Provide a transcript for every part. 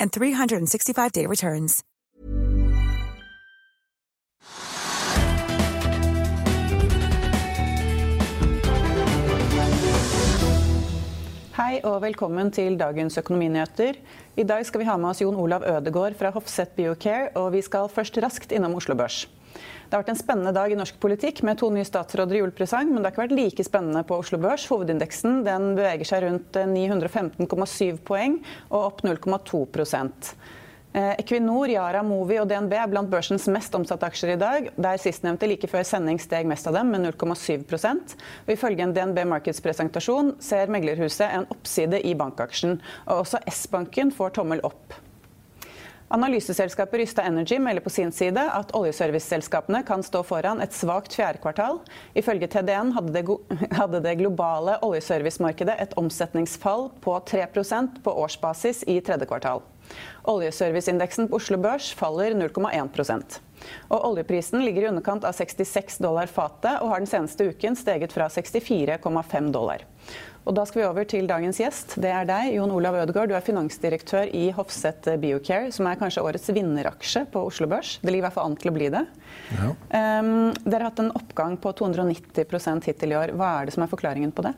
and 365-day returns. Hei og velkommen til dagens økonominyheter. I dag skal vi ha med oss Jon Olav Ødegård fra Hofseth Biocare, og vi skal først raskt innom Oslo Børs. Det har vært en spennende dag i norsk politikk med to nye statsråder i julepresang, men det har ikke vært like spennende på Oslo Børs. Hovedindeksen den beveger seg rundt 915,7 poeng og opp 0,2 Eh, Equinor, Yara, Movi og DNB er blant børsens mest omsatte aksjer i dag, der sistnevnte like før sending steg mest av dem, med 0,7 og Ifølge en DNB Markets-presentasjon ser meglerhuset en oppside i bankaksjen. og Også S-banken får tommel opp. Analyseselskapet Rysta Energy melder på sin side at oljeserviceselskapene kan stå foran et svakt fjerde kvartal. Ifølge TDN hadde det, hadde det globale oljeservicemarkedet et omsetningsfall på 3% på årsbasis i tredje kvartal. Oljeserviceindeksen på Oslo Børs faller 0,1% og Oljeprisen ligger i underkant av 66 dollar fatet og har den seneste uken steget fra 64,5 dollar. Og da skal vi over til dagens gjest. Det er deg, Jon Olav Ødegaard. Du er finansdirektør i Hofseth Biocare, som er kanskje årets vinneraksje på Oslo Børs. Det ligger i hvert fall an til å bli det. Ja. Um, dere har hatt en oppgang på 290 hittil i år. Hva er det som er forklaringen på det?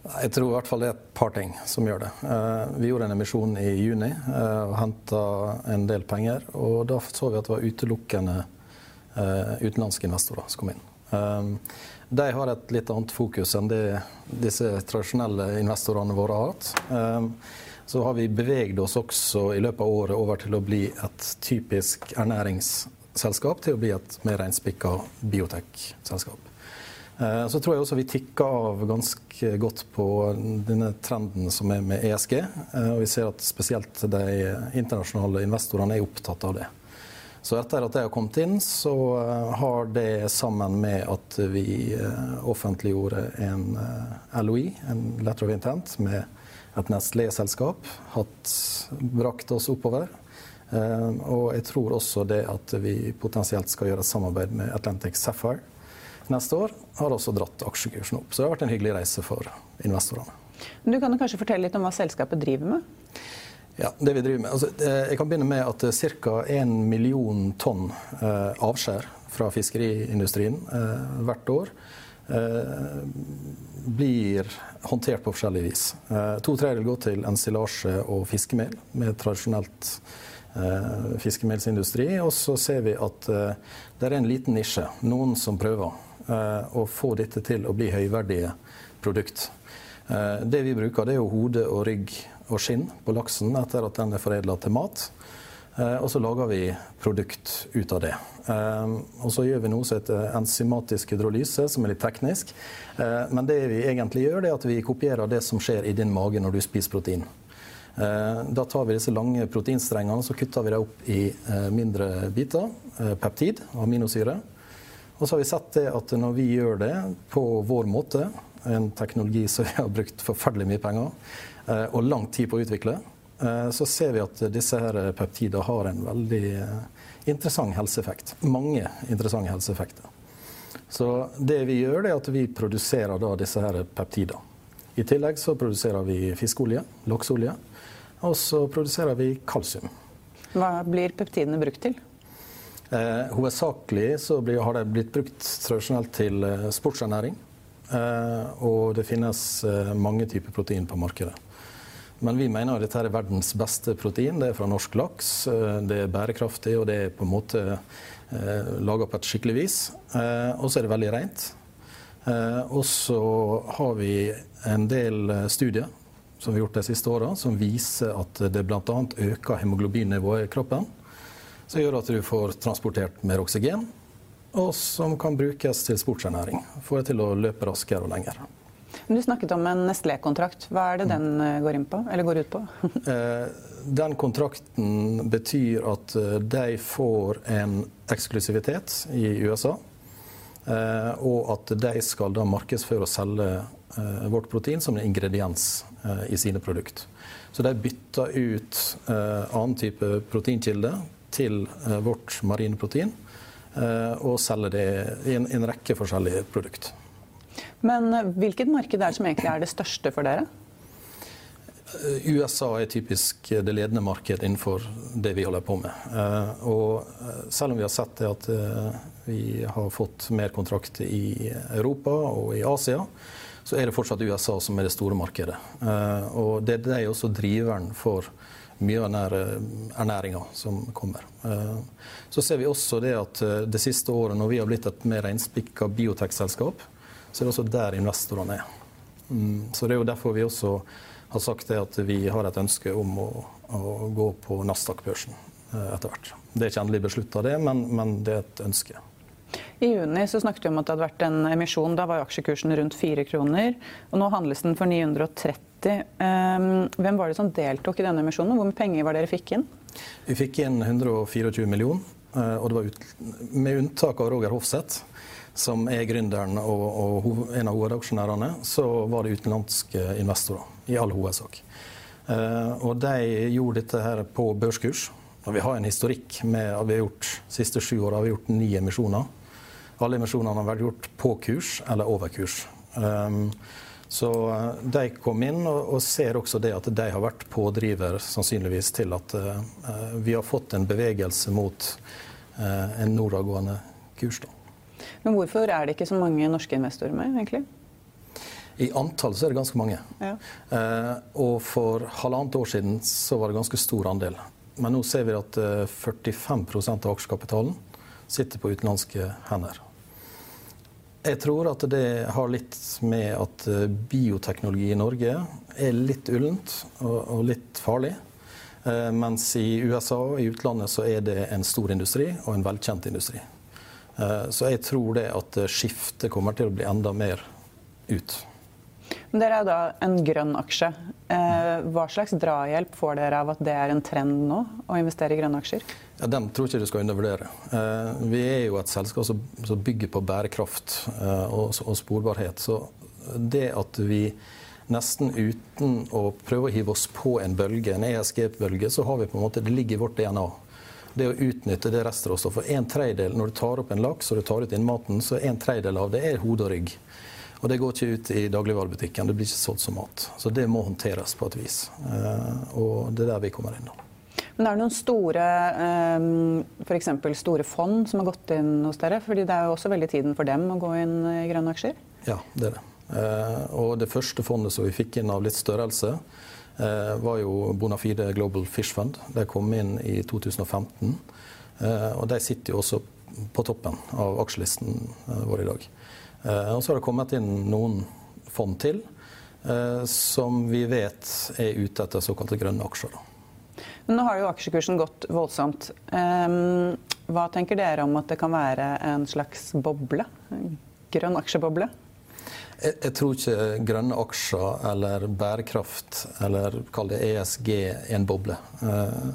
Jeg tror i hvert fall det er et par ting som gjør det. Eh, vi gjorde en emisjon i juni eh, og henta en del penger. Og da så vi at det var utelukkende eh, utenlandske investorer som kom inn. De har et litt annet fokus enn det disse tradisjonelle investorene våre har hatt. Så har vi beveget oss også i løpet av året over til å bli et typisk ernæringsselskap til å bli et mer reinspikka biotek-selskap. Eh, så tror jeg også vi tikker av ganske godt på denne trenden som er med ESG. Eh, og vi ser at spesielt de internasjonale investorene er opptatt av det. Så etter at det har kommet inn, så eh, har det sammen med at vi offentliggjorde en LOI, en letter of intent, med et Nestlé-selskap, hatt brakt oss oppover. Og jeg tror også det at vi potensielt skal gjøre et samarbeid med Atlantic Sapphire neste år, har også dratt aksjekursen opp. Så det har vært en hyggelig reise for investorene. Du kan kanskje fortelle litt om hva selskapet driver med? Ja, det vi driver med. Altså, eh, jeg kan begynne med at ca. 1 million tonn eh, avskjær fra fiskeriindustrien eh, hvert år blir håndtert på forskjellig vis. To tredjedeler går til ensilasje og fiskemel med tradisjonelt fiskemelsindustri. Og så ser vi at det er en liten nisje, noen som prøver å eh, få dette til å bli høyverdige produkt. Eh, det vi bruker, det er jo hode og rygg og skinn på laksen etter at den er foredla til mat. Eh, og så lager vi produkt ut av det. Og så gjør vi noe som heter enzymatisk hydrolyse, som er litt teknisk. Men det vi egentlig gjør, er at vi kopierer det som skjer i din mage når du spiser protein. Da tar vi disse lange proteinstrengene så kutter vi dem opp i mindre biter, peptid, aminosyre. Og så har vi sett det at når vi gjør det på vår måte, en teknologi som vi har brukt forferdelig mye penger eh, og lang tid på å utvikle, eh, så ser vi at disse her peptidene har en veldig eh, interessant helseeffekt. Mange interessante helseeffekter. Så det vi gjør, det er at vi produserer disse her peptidene. I tillegg så produserer vi fiskeolje, lakseolje, og så produserer vi kalsium. Hva blir peptidene brukt til? Eh, hovedsakelig så blir, har de blitt brukt tradisjonelt til eh, sportsernæring. Eh, og det finnes eh, mange typer protein på markedet. Men vi mener at dette er verdens beste protein. Det er fra norsk laks. Det er bærekraftig, og det er på en måte eh, laga på et skikkelig vis. Eh, og så er det veldig rent. Eh, og så har vi en del studier som vi har gjort de siste åra, som viser at det bl.a. øker hemoglobinnivået i kroppen. Som gjør at du får transportert mer oksygen, og som kan brukes til sportsernæring. Få det til å løpe raskere og lenger. Du snakket om en Nestlé-kontrakt. Hva er det den eh, går, på, eller går ut på? Eh, den kontrakten betyr at eh, de får en eksklusivitet i USA. Og at de skal da markedsføre og selge vårt protein som en ingrediens i sine produkter. Så de bytter ut annen type proteinkilde til vårt marine protein og selger det i en, en rekke forskjellige produkter. Men eh, hvilket marked er det som egentlig er det største for dere? Eh, USA er typisk det ledende markedet innenfor det vi holder på med. Eh, og selv om vi har sett at vi har fått mer kontrakter i Europa og i Asia, så er det fortsatt USA som er det store markedet. Og det er også driveren for mye av ernæringa som kommer. Så ser vi også det at det siste året, når vi har blitt et mer reinspikka biotekselskap, så er det også der investorene er. Mm, så det er jo derfor vi også har sagt det at vi har et ønske om å, å gå på Nasdaq-børsen eh, etter hvert. Det er ikke endelig beslutta, det, men, men, det er et ønske. I juni så snakket vi om at det hadde vært en emisjon. Da var aksjekursen rundt 4 kroner. og Nå handles den for 930. Ehm, hvem var det som deltok i denne emisjonen? Hvor mye penger var dere fikk inn? Vi fikk inn 124 millioner. Eh, og det var ut, med unntak av Roger Hofseth, som er gründeren og, og, en av hovedaksjonærene, så var det utenlandske investorer i all hovedsak. Eh, og de gjorde dette her på børskurs. Og vi har en historikk med at vi har gjort siste sju år har vi gjort ni emisjoner. Alle emisjonene har vært gjort på kurs eller over kurs. Um, så eh, de kom inn og, og, ser også det at de har vært pådriver sannsynligvis til at uh, vi har fått en bevegelse mot uh, en nordadgående kurs. da. Men hvorfor er det ikke så mange norske investorer med, egentlig? I antall så er det ganske mange. Ja. Uh, og for halvannet år siden så var det ganske stor andel. Men nå ser vi at 45 eh, av aksjekapitalen sitter på utenlandske hender. Jeg tror at det har litt med at eh, bioteknologi i Norge er litt ullent og, litt farlig. Eh, mens i USA og i utlandet så er det en stor industri og en velkjent industri. Eh, så jeg tror det at skiftet kommer til å bli enda mer ut. Men dere er da en grønn aksje. Eh, hva slags drahjelp får dere av at det er en trend nå, å investere i grønne aksjer? Ja, den tror jeg ikke du skal undervurdere. Eh, vi er jo et selskap som bygger på bærekraft og sporbarhet. Så det at vi nesten uten å prøve å hive oss på en bølge, en ESG-bølge, så har vi på en måte, det ligger i vårt DNA det å utnytte det restråstoffet. En tredjedel, når du tar opp en laks og du tar ut innmaten, så en tredjedel av det er hode og rygg. Og det går ikke ut i dagligvarebutikken. Det blir ikke solgt som mat. Så det må håndteres på et vis. Eh, og det er der vi kommer inn. da. Men er det noen store for f.eks. store fond som har gått inn hos dere? Fordi det er jo også veldig tiden for dem å gå inn i grønne aksjer? Ja, det er det. Eh, og det første fondet som vi fikk inn av litt størrelse, Eh, var jo Bonafide Global Fish Fund. De kom inn i 2015. Eh, og de sitter jo også på toppen av aksjelisten eh, vår i dag. Og så har det kommet inn noen fond til som vi vet er ute etter såkalte grønne aksjer. Men nå har jo aksjekursen gått voldsomt. Hva tenker dere om at det kan være en slags boble? En grønn aksjeboble? Jeg, jeg, tror ikke grønne aksjer eller bærekraft eller kall det ESG er en boble. Eh,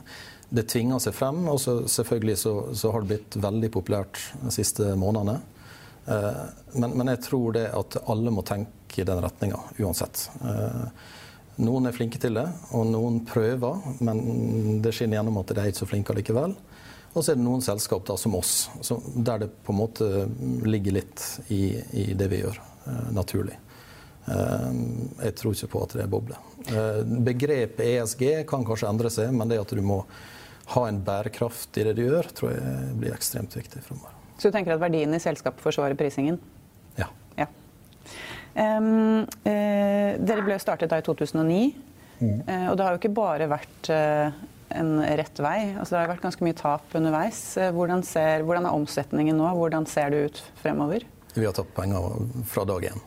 det tvinger seg frem, og så, selvfølgelig så, så, har det blitt veldig populært de siste månedene. Eh, men, men, jeg tror det at alle må tenke i den retninga uansett. Eh, noen er flinke til det, og noen prøver, men det skinner gjennom at de er ikke så flinke likevel. Og så er det noen selskap da, som oss, der det på en måte ligger litt i, i det vi gjør. Eh, naturlig. Jeg tror ikke på at det er boble. Begrepet ESG kan kanskje endre seg, men det at du må ha en bærekraft i det du gjør, tror jeg blir ekstremt viktig fremover. Så du tenker at verdien i selskapet forsvarer prisingen? Ja. ja. Um, uh, dere ble startet da i 2009. Mm. uh, og det har jo ikke bare vært uh, en rett vei. Altså, det har vært ganske mye tap underveis. Hvordan, ser, hvordan er omsetningen nå? Hvordan ser det ut fremover? Vi har tatt penger fra dag én.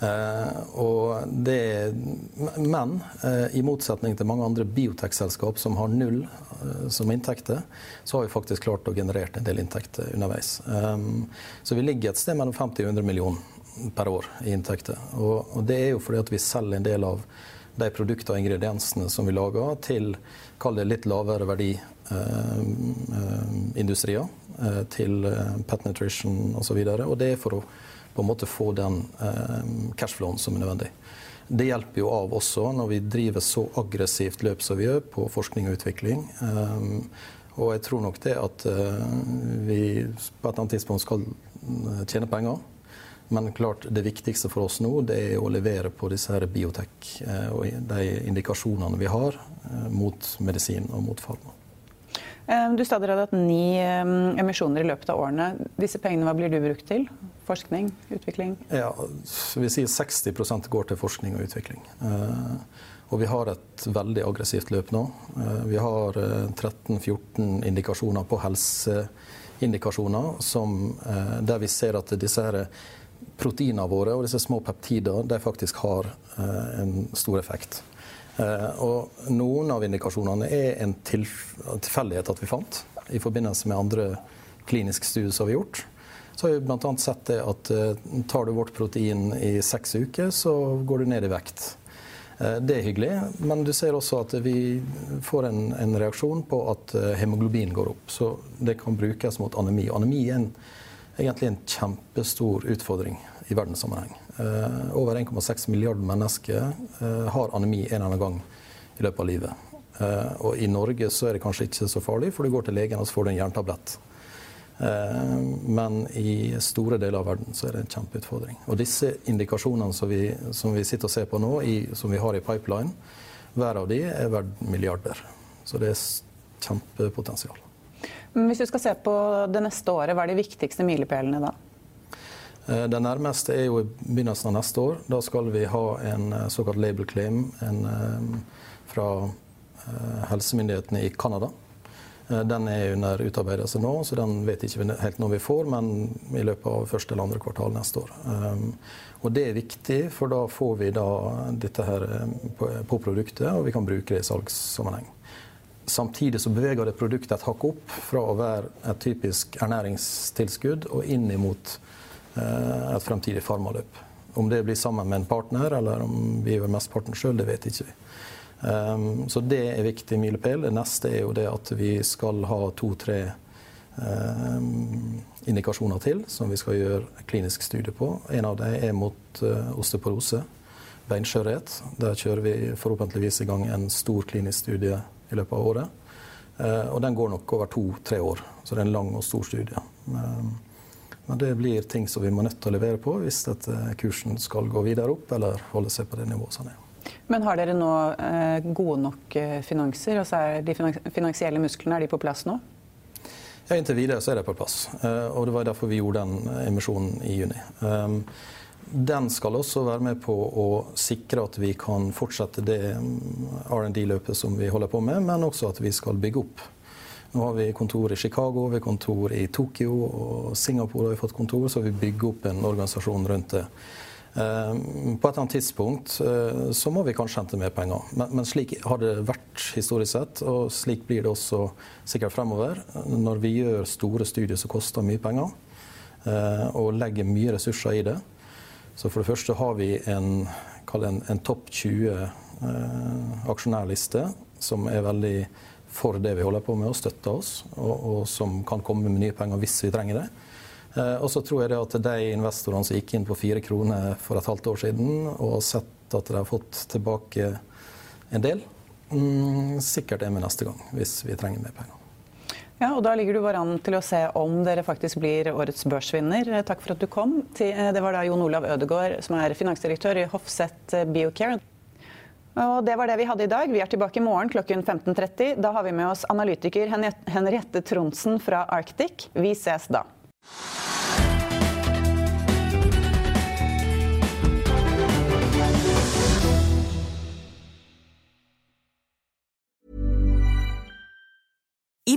Uh, det, men uh, i motsetning til mange andre biotekselskap som har null uh, som inntekter, så har vi faktisk klart å generere en del inntekter underveis. Så vi ligger et sted mellom 50 og 100 millioner per år i inntekter. Og, det er jo fordi at vi selger en del av de produktene og ingrediensene som vi lager, til kall det litt lavere verdiindustrier. til pet nutrition osv. Og, så og det er for å på en måte få den eh, cashflowen som er nødvendig. Det hjelper jo av også når vi driver så aggressivt løp som vi gjør på forskning og utvikling. Um, og jeg tror nok det at uh, vi på et eller annet tidspunkt skal tjene penger. Men klart det viktigste for oss nå det er å levere på disse her biotek og de indikasjonene vi har mot medisin og mot farma. Du sa dere hadde hatt ni emisjoner i løpet av årene. Disse pengene, hva blir du brukt til? Forskning, utvikling? Ja, vi sier 60% går til forskning og utvikling. Eh, og vi har et veldig aggressivt løp nå. Eh, vi har 13-14 eh, indikasjoner på helseindikasjoner som, der vi ser at disse her proteinene våre og disse små peptider de faktisk har en stor effekt. Og noen av indikasjonene er en tilfeldighet at vi fant i forbindelse med andre kliniske studier som vi har gjort. Så har vi bl.a. sett det at eh, tar du vårt protein i seks uker, så går du ned i vekt. Eh, det er hyggelig, men du ser også at vi får en, en reaksjon på at eh, hemoglobin går opp. Så det kan brukes mot anemi. Anemi er en, egentlig en kjempestor utfordring i verdenssammenheng. over 1,6 milliarder mennesker har anemi en eller annen gang i løpet av livet. og i Norge så er det kanskje ikke så farlig, for du går til legen og så får du en jerntablett. Eh, men i store deler av verden så er det en kjempeutfordring. Og disse indikasjonene som vi, som vi sitter og ser på nå, i, som vi har i pipeline, hver av de er verdt milliarder. Så det er kjempepotensial. Men hvis du skal se på det neste året, hva er de viktigste milepælene da? Det nærmeste er jo i begynnelsen av neste år. Da skal vi ha en eh, såkalt label claim en, fra helsemyndighetene i Canada. Eh, den er under utarbeidelse nå, så den vet ikke vi helt når vi får, men i løpet av første eller andre kvartal neste år. Og det er viktig, for da får vi da dette her eh, på produktet, og vi kan bruke det i salgssammenheng. Samtidig så beveger det produktet et hakk opp fra å være et typisk ernæringstilskudd og inn mot eh, et fremtidig farmaløp. Om det blir sammen med en partner, eller om vi gjør mesteparten sjøl, det vet ikke vi. Um, så det er viktig milepæl. Det neste er jo det at vi skal ha to-tre um, indikasjoner til som vi skal gjøre klinisk studie på. En av dem er mot uh, osteoporose, beinskjørhet. Der kjører vi forhåpentligvis i gang en stor klinisk studie i løpet av året. Uh, og den går nok over to-tre år, så det er en lang og stor studie. Um, men det blir ting som vi må nødt til å levere på hvis dette kursen skal gå videre opp eller holde seg på det nivået som er. Men har dere nå eh, gode nok eh, finanser? Altså er de finansielle musklene er de på plass nå? Ja, Inntil videre så er de på plass. Eh, og Det var derfor vi gjorde den emisjonen i juni. Den skal også være med på å sikre at vi kan fortsette det mm, R&D-løpet som vi holder på med, men også at vi skal bygge opp. Nå har vi kontor i Chicago, vi har kontor i Tokyo og Singapore har vi fått kontor, så vi bygger opp en organisasjon rundt det. Eh, på et eller annet tidspunkt eh, så må vi kanskje hente mer penger. Men, men, slik har det vært historisk sett, og slik blir det også sikkert fremover. Når vi gjør store studier som koster mye penger, eh, og legger mye ressurser i det. Så for det første har vi en, en, en topp 20 aksjonærliste som er veldig for det vi holder på med, og støtter oss, og, og som kan komme med nye penger hvis vi trenger det. Eh, og så tror jeg det at de investorene som gikk inn på fire kroner for et halvt år siden, og sett at de har fått tilbake en del, mm, sikkert er med neste gang, hvis vi trenger mer penger. Ja, og Da ligger du bare an til å se om dere faktisk blir årets børsvinner. Eh, takk for at du kom. Eh, det var da Jon Olav Ødegaard, som er finansdirektør i Hofset Biocare. Og Det var det vi hadde i dag. Vi er tilbake i morgen klokken 15.30. Da har vi med oss analytiker Henriette Tronsen fra Arctic. Vi ses da.